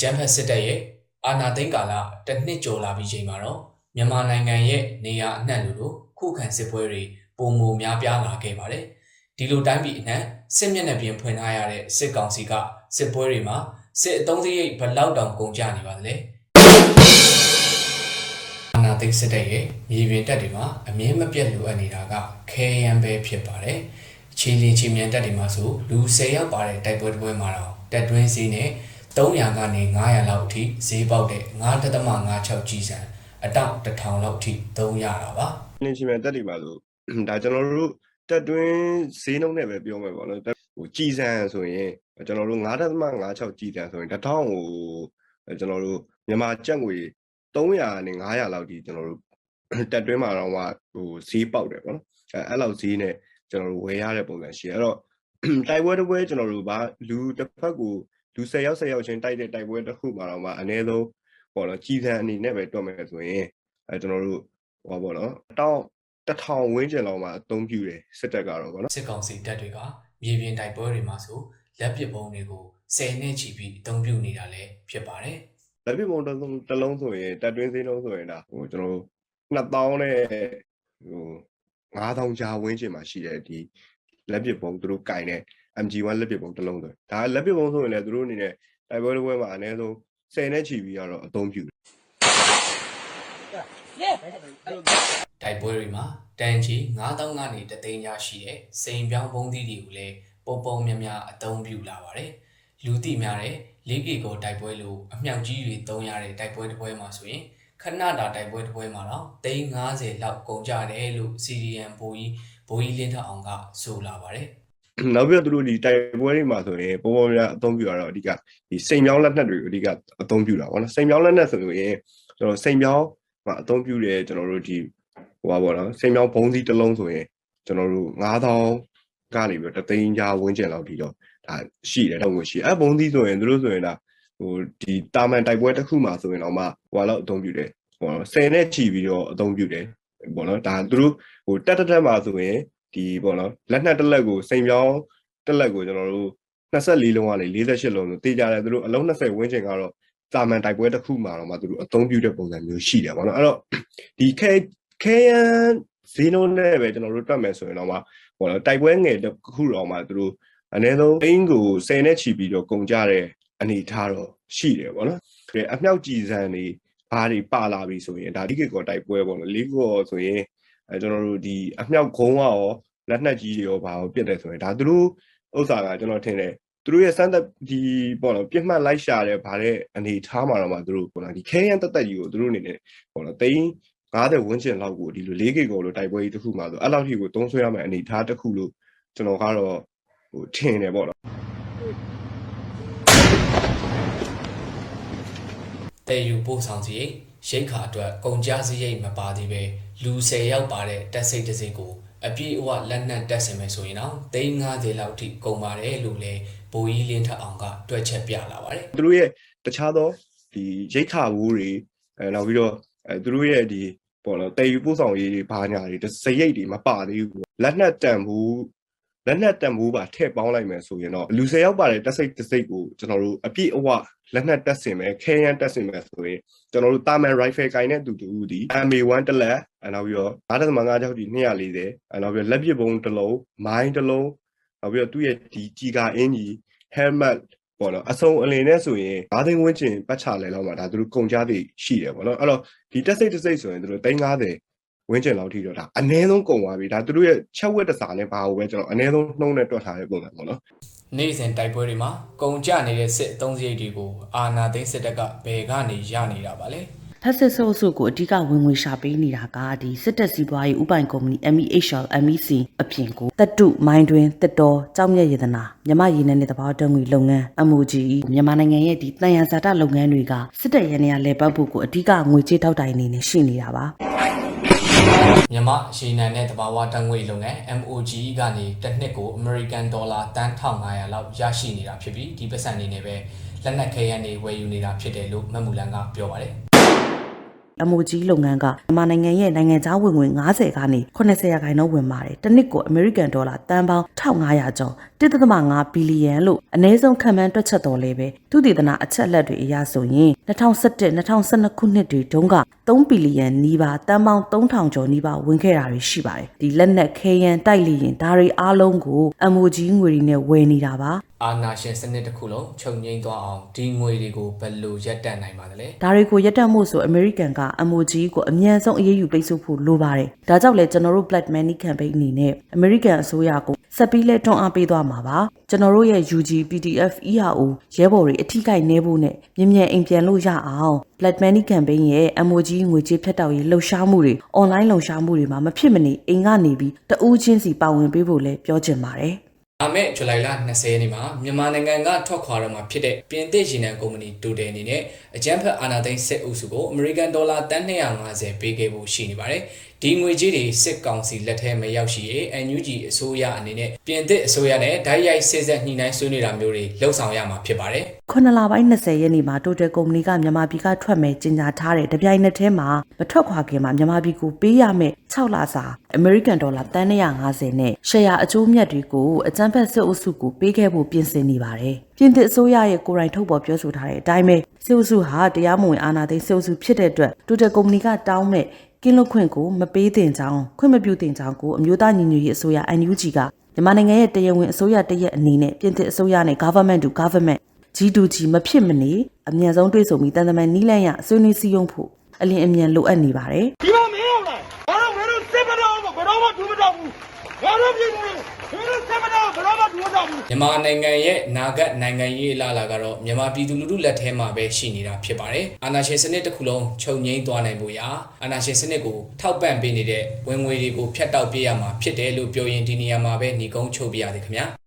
ကြမ်းဖက်စစ်တပ်ရဲ့အာဏာသိမ်းကာလတစ်နှစ်ကျော်လာပြီးချိန်မှာတော့မြန်မာနိုင်ငံရဲ့နေရာအနှံ့လိုလိုခုခံစစ်ပွဲတွေပုံမများပြားလာခဲ့ပါတယ်ဒီလိုတိုင်းပြည်အနှံ့စစ်မျက်နှာပြင်ဖွင့်ထားရတဲ့စစ်ကောင်စီကစစ်ပွဲတွေမှာစစ်အုံစရိတ်ဘလောက်တောင်ကုန်ကျနေပါသလဲအာဏာသိမ်းစစ်တပ်ရဲ့မြေပြင်တပ်တွေမှာအမြင့်မပြတ်လိုအပ်နေတာကခဲယမ်းပဲဖြစ်ပါတယ်ချီလီချီမြန်တပ်တွေမှာဆိုလူ10ယောက်ပါတဲ့တိုက်ပွဲတစ်ပွဲမှာတော့တက်တွင်းစည်းနဲ့ 300ကနေ900လောက်အထိဈေးပေါက်တဲ့9.56ကြီးစံအတောက်1000လောက်အထိသုံးရတာပါလင်းချင်မြန်တက်တွေပါဆိုဒါကျွန်တော်တို့တက်တွင်းဈေးနှုန်းနဲ့ပဲပြောမယ်ပေါ့နော်တက်ဟိုကြည်စံဆိုရင်ကျွန်တော်တို့9.56ကြည်စံဆိုရင်တစ်ထောင်ဟိုကျွန်တော်တို့မြန်မာကျပ်ငွေ300နဲ့900လောက်ဒီကျွန်တော်တို့တက်တွင်းမှာတော့ဟိုဈေးပေါက်တယ်ပေါ့နော်အဲအဲ့လောက်ဈေးနဲ့ကျွန်တော်တို့ဝယ်ရတဲ့ပုံစံရှိတယ်အဲ့တော့တိုက်ပွဲတစ်ပွဲကျွန်တော်တို့ဗာလူတစ်ဖက်ကို လူ10ယောက်10ယောက်ချင်းတိုက်တဲ့တိုက်ပွဲတစ်ခုမှာတော့မှအနည်းဆုံးပေါ့နော်ကြည်စံအနေနဲ့ပဲတွက်မယ်ဆိုရင်အဲကျွန်တော်တို့ဟောပေါ့နော်တောင်းတထောင်ဝန်းကျင်လောက်မှာအသုံးပြုတယ်စစ်တပ်ကတော့ဗောနော်စစ်ကောင်စီတပ်တွေကမြေပြင်တိုက်ပွဲတွေမှာဆိုလက်ပစ်ပုံးတွေကို10နှစ်ချီပြီးအသုံးပြုနေတာလည်းဖြစ်ပါတယ်လက်ပြပုံတစ်လုံးတစ်လုံးဆိုရင်တက်တွင်းစင်းလုံးဆိုရင်ဒါဟိုကျွန်တော်တို့2000နဲ့ဟို9000ကြားဝန်းကျင်မှာရှိတယ်ဒီလက်ပြပုံသူတို့ကင်တဲ့ MG1 လက်ပြပုံတစ်လုံးဆိုဒါလက်ပြပုံဆိုရင်လည်းသူတို့အနေနဲ့တိုက်ပွဲတစ်ပွဲမှာအနည်းဆုံး10နဲ့ချီပြီးတော့အသုံးပြုတယ်တိုက်ပွဲတွေမှာတန်ကြီး9000ကနေတသိန်းရရှိတဲ့စိန်ပြောင်းပုံးသီးတွေကိုလည်းပုံပုံများများအသုံးပြုလာပါတယ်လူသိများတဲ့ 4K ကိုတိုက်ပွဲလို့အမြောက်ကြီးတွေသုံးရတဲ့တိုက်ပွဲတစ်ပွဲမှာဆိုရင်ခဏတာတိုက်ပွဲတစ်ပွဲမှာတော့350လောက်ကုန်ကြတယ်လို့ CDN ဘိုးကြီးဘိုးကြီးလင်းထအောင်ကဆိုလာပါတယ် နောက်ပြီးတော့သူတို့ဒီတိုက်ပွဲတွေမှာဆိုရင်ပုံပုံများအသုံးပြုရတော့အဓိကဒီစိန်မြောင်းလက်နက်တွေကိုအဓိကအသုံးပြုတာပေါ့နော်စိန်မြောင်းလက်နက်ဆိုရင်ကျွန်တော်စိန်မြောင်းမှာအသုံးပြုတယ်ကျွန်တော်တို့ဒီဟိုပါပေါ့နော်စိန်မြောင်းဘုံစည်းတစ်လုံးဆိုရင်ကျွန်တော်တို့9000ကနေပြီးတော့တသိန်းကြားဝန်းကျင်လောက်ထိတော့ဒါရှိတယ်တော့ကိုရှိအဲဘုံစည်းဆိုရင်သူတို့ဆိုရင်ဒါဟိုဒီတာမန်တိုက်ပွဲတစ်ခုမှာဆိုရင်တော့မှဟိုလောက်အသုံးပြုတယ်ဟို10နဲ့ချီပြီးတော့အသုံးပြုတယ်ပေါ့နော်ဒါသူတို့ဟိုတက်တက်တက်မှာဆိုရင် ဒီပေါ့နော်လက်နက်တစ်လက်ကိုစိန်ပြောင်းတစ်လက်ကိုကျွန်တော်တို့24လုံးကနေ48လုံးဆိုတေးကြတယ်သူတို့အလုံး20ဝန်းကျင်ကတော့တာမန်တိုက်ပွဲတစ်ခုမှာတော့မှသူတို့အသုံးပြုတဲ့ပုံစံမျိုးရှိတယ်ပေါ့နော်အဲ့တော့ဒီခဲခဲယန်ဇီနိုနဲ့ပဲကျွန်တော်တို့တွက်မယ်ဆိုရင်တော့မှပေါ့နော်တိုက်ပွဲငယ်တစ်ခုတော့မှသူတို့အနည်းဆုံးအင်းကို10နဲ့ချီပြီးတော့ကုန်ကြတဲ့အနေထားတော့ရှိတယ်ပေါ့နော်အမြောက်ကြည်စံတွေဘာတွေပါလာပြီဆိုရင်ဒါလိကေကောတိုက်ပွဲပေါ့နော်လိကေကောဆိုရင် အဲကျွန်တော်တို့ဒီအမြောက်ခုံးရောလက်နက်ကြီးတွေရောဘာကိုပြစ်တယ်ဆိုရင်ဒါသူတို့ဥစ္စာကကျွန်တော်ထင်တယ်သူတို့ရဲ့စမ်းသက်ဒီပေါ့နော်ပြစ်မှတ်လိုက်ရှာတဲ့ဗါတဲ့အနေထားမှာတော့မှသူတို့ပေါ့နော်ဒီခဲရန်တက်တက်ကြီးကိုသူတို့အနေနဲ့ပေါ့နော်တိန်း90ဝန်းကျင်လောက်ကိုဒီလို 4K ကိုလို့တိုက်ပွဲကြီးတစ်ခုမှာဆိုအဲ့လောက်ထိကိုသုံးဆွဲရမယ့်အနေထားတစ်ခုလို့ကျွန်တော်ကတော့ဟိုထင်တယ်ပေါ့နော်တည်ယူပို့ဆောင်စီ ရိတ်ခါအတွက်ကုန်ကြစရိတ်မပါသေးပဲလူ10ယောက်ပါတဲ့တက်စိတ်တစ်စိတ်ကိုအပြည့်အဝလက်နက်တက်ဆင်မယ်ဆိုရင်တော့350လောက်ထိကုန်ပါတယ်လို့လည်းဘိုးကြီးလင်းထက်အောင်ကတွက်ချက်ပြလာပါတယ်သူတို့ရဲ့တခြားသောဒီရိတ်ခါဘူးတွေအဲနောက်ပြီးတော့အဲသူတို့ရဲ့ဒီပေါ့နော်တည်ယူပို့ဆောင်ရေးတွေဘာညာတွေစရိတ်တွေမပါသေးဘူးလက်နက်တန်ဘူး လက်နက်တန်ဘူးပါထည့်ပေါင်းလိုက်မယ်ဆိုရင်တော့လူ၁၀ယောက်ပါတဲ့တက်စိတ်တစ်စိတ်ကိုကျွန်တော်တို့အပြည့်အဝလက်နက်တက်ဆင်မယ်ခဲယမ်းတက်ဆင်မယ်ဆိုရင်ကျွန်တော်တို့တာမန် rifle ကိုင်တဲ့တူတူဒီ MA1 တစ်လက်အဲနောက်ပြီးတော့9.5ကြောက်ဒီ240အဲနောက်ပြီးတော့လက်ပစ်ပုံးတစ်လုံးမိုင်းတစ်လုံးနောက်ပြီးတော့သူ့ရဲ့ဒီကြီးကာအင်ကြီး helmet ပေါ့နော်အစုံအလင်နဲ့ဆိုရင်၅သိန်းဝန်းကျင်ပတ်ချလဲလောက်မှာဒါသူတို့ကုန်ကြသည်ရှိတယ်ပေါ့နော်အဲ့တော့ဒီတက်စိတ်တစ်စိတ်ဆိုရင်သူတို့350 ဝန်းကျင်လောက်ထိတော့ဒါအနည်းဆုံးကုန်သွားပြီဒါသူတို့ရဲ့ချက်ဝက်တစားနဲ့ဘာလို့ပဲကျွန်တော်အနည်းဆုံးနှုံးနဲ့တွက်ထားတဲ့ပုံစံပေါ့နော်နေ့စဉ်တိုက်ပွဲတွေမှာကုန်ကြနေတဲ့စစ်အုံစရိတ်တွေကိုအာနာသိန်းစစ်တပ်ကဘယ်ကနေရနေတာပါလဲဖက်စစ်ဆိုးစုကိုအဓိကဝင်ငွေရှာပေးနေတာကဒီစစ်တပ်စီးပွားရေးဥပိုင်ကုမ္ပဏီ MEHL MEC အပြင်ကိုတက်တုမိုင်းတွင်တက်တော်ကြောက်မြက်ရတနာမြမရည်နဲ့တဘာတံငွေလုပ်ငန်း MOGE မြန်မာနိုင်ငံရဲ့ဒီတန်ရဇာတလုပ်ငန်းတွေကစစ်တပ်ရန်ရလဲပတ်ဖို့ကိုအဓိကငွေကြေးတောက်တိုင်နေနေရှိနေတာပါ မြမရေနံနဲ့တဘာဝတန်ငွေလုပ်ငန်း MOGE ကနေတစ်နှစ်ကို American Dollar တန်း1500လောက်ရရှိနေတာဖြစ်ပြီးဒီပတ်စံအနေနဲ့ပဲလက်နက်ခဲယမ်းတွေဝယ်ယူနေတာဖြစ်တယ်လို့မက်မူလန်ကပြောပါတယ် MOG လုပ်ငန်းကမြန်မာနိုင်ငံရဲ့နိုင်ငံခြားဝင်ငွေ90ကနေ80ရာခိုင်နှုန်းဝင်ပါတယ်။တစ်နှစ်ကို American Dollar တန်ပေါင်း1500ကျော်1.5ဘီလီယံလို့အနည်းဆုံးခံမှန်းတွက်ချက်တော်လဲပဲသူတည်တနာအချက်အလက်တွေအရဆိုရင်2017 2012ခုနှစ်တွေတုန်းက3ဘီလီယံနီးပါးတန်ပေါင်း3000ကျော်နီးပါးဝင်ခဲ့တာတွေရှိပါတယ်။ဒီလက်နက်ခဲယမ်းတိုက်လီရင်ဒါတွေအားလုံးကို MOG ငွေတွေနဲ့ဝယ်နေတာပါ။ အာနာရှင်စနစ်တစ်ခုလုံးချုပ်ငိမ့်သွားအောင်ဒီငွေတွေကိုဘယ်လိုရပ်တန့်နိုင်ပါသလဲဒါတွေကိုရပ်တန့်မှုဆို American က MOG ကိုအမြန်ဆုံးအရေးယူပိတ်ဆို့ဖို့လိုပါတယ်။ဒါကြောင့်လဲကျွန်တော်တို့ Black Money Campaign အနေနဲ့ American အစိုးရကိုဆက်ပြီးလဲတွန်းအားပေးသွားမှာပါ။ကျွန်တော်တို့ရဲ့ UG PDF ERO ရဲဘော်တွေအထီးကိုက်နေဖို့နဲ့မြင်မြန်အိမ်ပြန်လို့ရအောင် Black Money Campaign ရဲ့ MOG ငွေကြေးဖြတ်တောက်ရေးလှုပ်ရှားမှုတွေ online လှုပ်ရှားမှုတွေမှာမဖြစ်မနေအိမ်ကနေပြီးတဦးချင်းစီပါဝင်ပေးဖို့လဲပြောချင်ပါတယ်။ လာမယ့်ဇူလိုင်လ20ရက်နေ့မှာမြန်မာနိုင်ငံကထွက်ခွာတော့မှာဖြစ်တဲ့ပြင်သစ်ရေနံကုမ္ပဏီတိုတယ်အနေနဲ့အကြမ်းဖက်အာဏာသိမ်းစစ်အုပ်စုကိုအမေရိကန်ဒေါ်လာတန်း250ပေးခဲ့ဖို့ရှိနေပါတယ်။ဒီငွေကြေးတွေစစ်ကောင်စီလက်ထဲမရောက်ရှိရေး NUG အစိုးရအနေနဲ့ပြင်သစ်အစိုးရနဲ့ဓာတ်ရိုက်စစ်ဆက်ညှိနှိုင်းဆွေးနွေးတာမျိုးတွေလှုပ်ဆောင်ရမှာဖြစ်ပါတယ်။ခုနှစ်လပိုင်း20ရက်နေ့မှာ Total ကုမ္ပဏီကမြန်မာပြည်ကထွက်မယ်ကြေညာထားတဲ့တပြိုင်နက်တည်းမှာမထွက်ခွာခင်မှာမြန်မာပြည်ကိုပေးရမယ့်6လစာ American Dollar တန်း150နဲ့ရှယ်ယာအကျိုးမြတ်တွေကိုအကြမ်းဖက်စစ်အုပ်စုကိုပေးခဲ့ဖို့ပြင်ဆင်နေပါတယ်။ပြင်သစ်အစိုးရရဲ့ကိုယ်တိုင်ထုတ်ပေါ်ပြောဆိုထားတဲ့အတိုင်းပဲစစ်အုပ်စုဟာတရားမဝင်အာဏာသိမ်းစစ်အုပ်စုဖြစ်တဲ့အတွက် Total ကုမ္ပဏီကတောင်းမဲ့ ကင်းလွတ်ခွင့်ကိုမပေးသင့်ကြောင်းခွင့်မပြုသင့်ကြောင်းကိုအမျိုးသားညီညွတ်ရေးအစိုးရ NUG ကမြန်မာနိုင်ငံရဲ့တရားဝင်အစိုးရတရက်အနေနဲ့ပြင်သစ်အစိုးရနဲ့ government to government G2G မဖြစ်မနေအမြန်ဆုံးတွေ့ဆုံပြီးတန်တမန်နီးလန့်ရဆွေးနွေးစည်းရုံးဖို့အလင်းအမြန်လိုအပ်နေပါတယ် ဒီမှာမင်းအောင်လားဘာလို့မင်းတို့စစ်မတော်ဘူးဘယ်တော့မှဒူးမတော်ဘူးငါတို့ပြည်သူတွေမင်းတို့စစ်မတော်ဘ ယ်တော့မှဒူးမတော်ဘူးမြန်မာနိုင်ငံရဲ့နာဂတ်နိုင်ငံရေးအလားအလာကတော့မြန်မာပြည်သူလူထုလက်ထဲမှာပဲရှိနေတာဖြစ်ပါတယ်။အာဏာရှင်စနစ်တစ်ခုလုံးချုပ်ငိမ့်သွားနိုင်ဖို့ရာအာဏာရှင်စနစ်ကိုထောက်ပံ့ပေးနေတဲ့ဝင်ငွေတွေကိုဖျက်တောက်ပေးရမှာဖြစ်တယ်လို့ပြောရင်ဒီနေရာမှာပဲညီကုန်းချုပ်ပြရသည်ခင်ဗျာ။